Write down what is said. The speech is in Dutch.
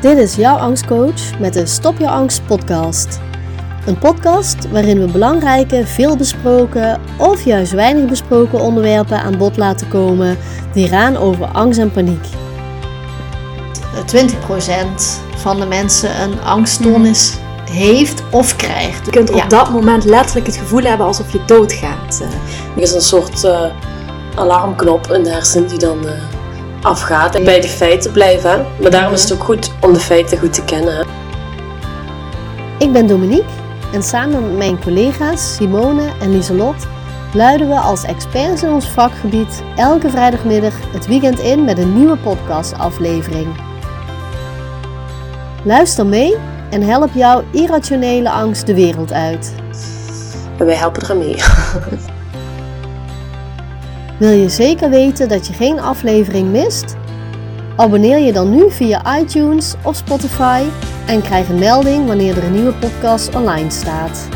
Dit is jouw angstcoach met de Stop Je Angst podcast. Een podcast waarin we belangrijke, veel besproken of juist weinig besproken onderwerpen aan bod laten komen die gaan over angst en paniek. 20% van de mensen een angststoornis heeft of krijgt. Je kunt op dat moment letterlijk het gevoel hebben alsof je doodgaat. Er is een soort uh, alarmknop in de hersenen die dan uh, afgaat en bij de feiten blijven. Maar daarom is het ook goed om de feiten goed te kennen. Ik ben Dominique en samen met mijn collega's Simone en Lieselot luiden we als experts in ons vakgebied elke vrijdagmiddag het weekend in met een nieuwe podcastaflevering. Luister mee en help jouw irrationele angst de wereld uit. En wij helpen er mee. Wil je zeker weten dat je geen aflevering mist? Abonneer je dan nu via iTunes of Spotify en krijg een melding wanneer er een nieuwe podcast online staat.